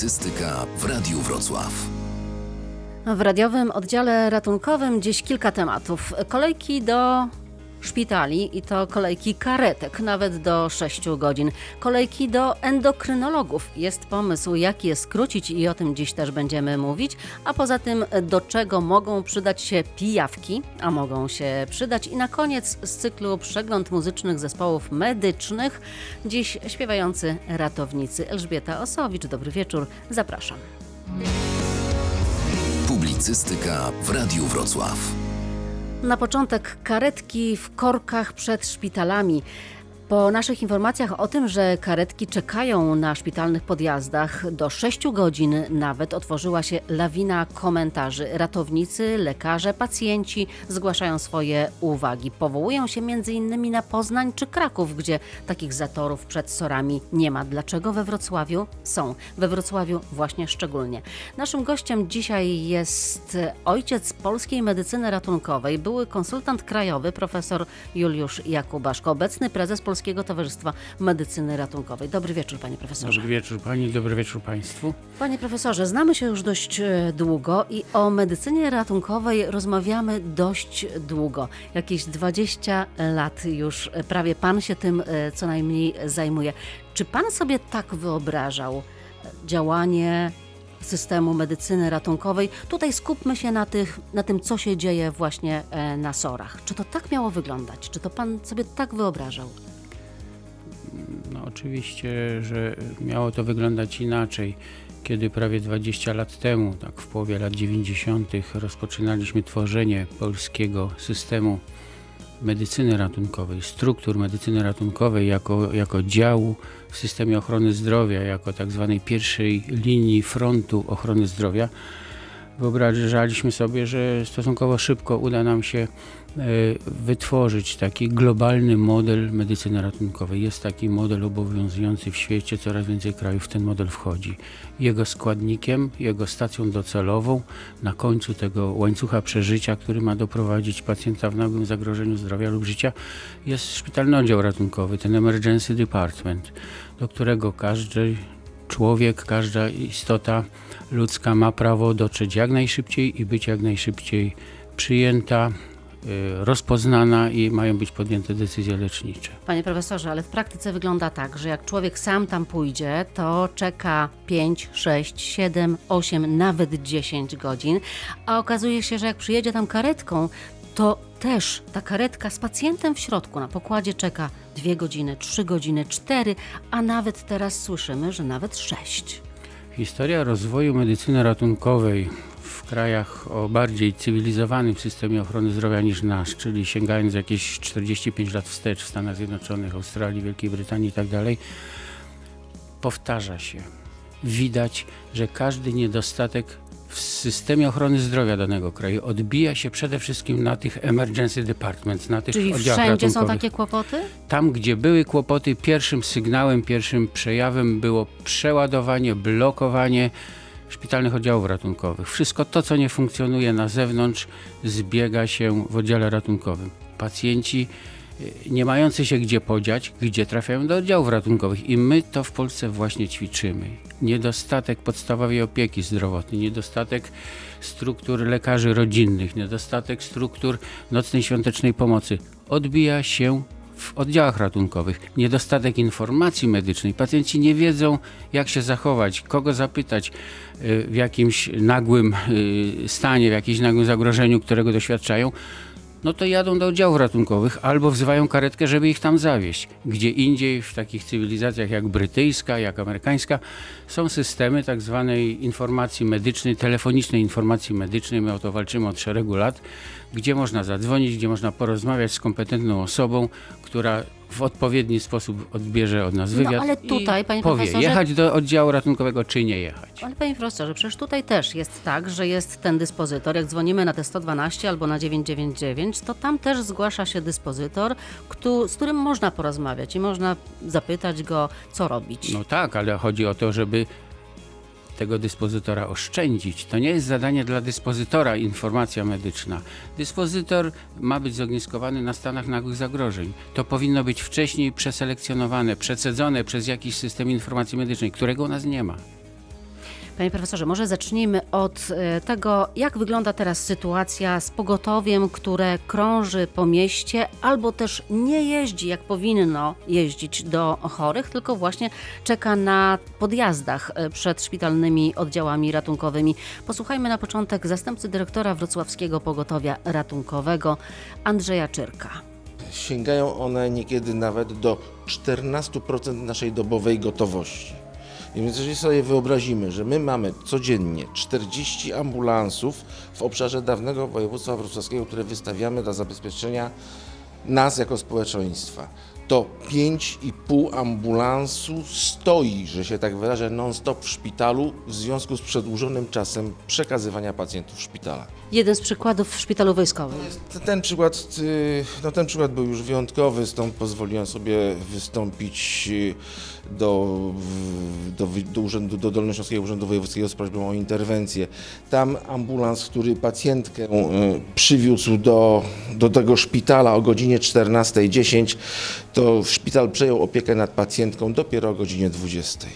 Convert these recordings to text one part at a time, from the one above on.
Publicystyka w Radiu Wrocław. W radiowym oddziale ratunkowym dziś kilka tematów. Kolejki do szpitali i to kolejki karetek, nawet do 6 godzin. Kolejki do endokrynologów. Jest pomysł, jak je skrócić i o tym dziś też będziemy mówić. A poza tym, do czego mogą przydać się pijawki, a mogą się przydać. I na koniec z cyklu przegląd muzycznych zespołów medycznych. Dziś śpiewający ratownicy Elżbieta Osowicz. Dobry wieczór, zapraszam. Publicystyka w Radiu Wrocław. Na początek karetki w korkach przed szpitalami. Po naszych informacjach o tym, że karetki czekają na szpitalnych podjazdach do 6 godzin nawet otworzyła się lawina komentarzy. Ratownicy, lekarze, pacjenci zgłaszają swoje uwagi. Powołują się m.in. na Poznań czy Kraków, gdzie takich zatorów przed sorami nie ma. Dlaczego we Wrocławiu są? We Wrocławiu właśnie szczególnie. Naszym gościem dzisiaj jest ojciec polskiej medycyny ratunkowej, były konsultant krajowy profesor Juliusz Jakubaszko, obecny prezes Polskiego Polskiego Towarzystwa Medycyny Ratunkowej. Dobry wieczór, panie profesorze. Dobry wieczór pani, dobry wieczór państwu. Panie profesorze, znamy się już dość e, długo i o medycynie ratunkowej rozmawiamy dość długo. Jakieś 20 lat już e, prawie pan się tym e, co najmniej zajmuje. Czy pan sobie tak wyobrażał działanie systemu medycyny ratunkowej. Tutaj skupmy się na, tych, na tym, co się dzieje właśnie na SOR-ach. Czy to tak miało wyglądać? Czy to pan sobie tak wyobrażał? Oczywiście, że miało to wyglądać inaczej. Kiedy prawie 20 lat temu, tak w połowie lat 90., rozpoczynaliśmy tworzenie polskiego systemu medycyny ratunkowej, struktur medycyny ratunkowej jako, jako działu w systemie ochrony zdrowia, jako tak zwanej pierwszej linii frontu ochrony zdrowia, wyobrażaliśmy sobie, że stosunkowo szybko uda nam się e, wytworzyć taki globalny model medycyny ratunkowej. Jest taki model obowiązujący w świecie, coraz więcej krajów w ten model wchodzi. Jego składnikiem, jego stacją docelową na końcu tego łańcucha przeżycia, który ma doprowadzić pacjenta w nagłym zagrożeniu zdrowia lub życia, jest szpitalny oddział ratunkowy, ten emergency department, do którego każdy człowiek, każda istota ludzka ma prawo dotrzeć jak najszybciej i być jak najszybciej przyjęta, y, rozpoznana i mają być podjęte decyzje lecznicze. Panie profesorze, ale w praktyce wygląda tak, że jak człowiek sam tam pójdzie, to czeka 5, 6, 7, 8, nawet 10 godzin, a okazuje się, że jak przyjedzie tam karetką, to też ta karetka z pacjentem w środku na pokładzie czeka 2 godziny, 3 godziny, 4, a nawet teraz słyszymy, że nawet 6. Historia rozwoju medycyny ratunkowej w krajach o bardziej cywilizowanym systemie ochrony zdrowia niż nasz, czyli sięgając jakieś 45 lat wstecz w Stanach Zjednoczonych, Australii, Wielkiej Brytanii itd., tak powtarza się. Widać, że każdy niedostatek w systemie ochrony zdrowia danego kraju odbija się przede wszystkim na tych emergency departments, na tych Czyli oddziałach wszędzie są takie kłopoty? Tam, gdzie były kłopoty, pierwszym sygnałem, pierwszym przejawem było przeładowanie, blokowanie szpitalnych oddziałów ratunkowych. Wszystko to, co nie funkcjonuje na zewnątrz, zbiega się w oddziale ratunkowym. Pacjenci nie mający się gdzie podziać, gdzie trafiają do oddziałów ratunkowych. I my to w Polsce właśnie ćwiczymy. Niedostatek podstawowej opieki zdrowotnej, niedostatek struktur lekarzy rodzinnych, niedostatek struktur nocnej świątecznej pomocy odbija się w oddziałach ratunkowych, niedostatek informacji medycznej. Pacjenci nie wiedzą, jak się zachować, kogo zapytać y, w jakimś nagłym y, stanie, w jakimś nagłym zagrożeniu, którego doświadczają no to jadą do oddziałów ratunkowych albo wzywają karetkę, żeby ich tam zawieźć. Gdzie indziej, w takich cywilizacjach jak brytyjska, jak amerykańska, są systemy tak zwanej informacji medycznej, telefonicznej informacji medycznej. My o to walczymy od szeregu lat, gdzie można zadzwonić, gdzie można porozmawiać z kompetentną osobą, która w odpowiedni sposób odbierze od nas no, wywiad no, ale tutaj, i panie powie, profesorze... jechać do oddziału ratunkowego, czy nie jechać. Ale panie profesorze, przecież tutaj też jest tak, że jest ten dyspozytor. Jak dzwonimy na te 112 albo na 999, to tam też zgłasza się dyspozytor, z którym można porozmawiać i można zapytać go, co robić. No tak, ale chodzi o to, żeby tego dyspozytora oszczędzić. To nie jest zadanie dla dyspozytora informacja medyczna. Dyspozytor ma być zogniskowany na stanach nagłych zagrożeń. To powinno być wcześniej przeselekcjonowane, przecedzone przez jakiś system informacji medycznej, którego u nas nie ma. Panie profesorze, może zacznijmy od e, tego, jak wygląda teraz sytuacja z pogotowiem, które krąży po mieście albo też nie jeździ jak powinno jeździć do chorych, tylko właśnie czeka na podjazdach e, przed szpitalnymi oddziałami ratunkowymi. Posłuchajmy na początek zastępcy dyrektora Wrocławskiego Pogotowia Ratunkowego Andrzeja Czyrka. Sięgają one niekiedy nawet do 14% naszej dobowej gotowości. I Więc jeżeli sobie wyobrazimy, że my mamy codziennie 40 ambulansów w obszarze dawnego województwa wrocławskiego, które wystawiamy dla zabezpieczenia nas jako społeczeństwa, to 5,5 ambulansu stoi, że się tak wyrażę, non-stop w szpitalu w związku z przedłużonym czasem przekazywania pacjentów w szpitalach. Jeden z przykładów w szpitalu wojskowym. Ten przykład, y, no ten przykład był już wyjątkowy, stąd pozwoliłem sobie wystąpić y, do, do, do, urzędu, do Dolnośląskiego Urzędu Wojewódzkiego z prośbą o interwencję. Tam ambulans, który pacjentkę y, przywiózł do, do tego szpitala o godzinie 14.10, to szpital przejął opiekę nad pacjentką dopiero o godzinie 20.00.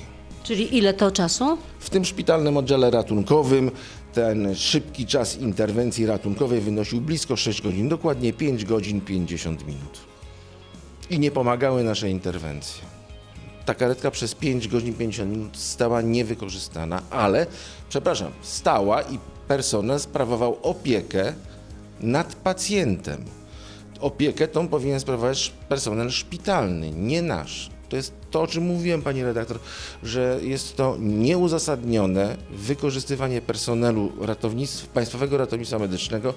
Czyli ile to czasu? W tym szpitalnym oddziale ratunkowym ten szybki czas interwencji ratunkowej wynosił blisko 6 godzin, dokładnie 5 godzin 50 minut. I nie pomagały nasze interwencje. Ta karetka przez 5 godzin 50 minut stała niewykorzystana, ale, przepraszam, stała i personel sprawował opiekę nad pacjentem. Opiekę tą powinien sprawować personel szpitalny, nie nasz. To jest to, o czym mówiłem, pani redaktor, że jest to nieuzasadnione wykorzystywanie personelu ratownictw, Państwowego Ratownictwa Medycznego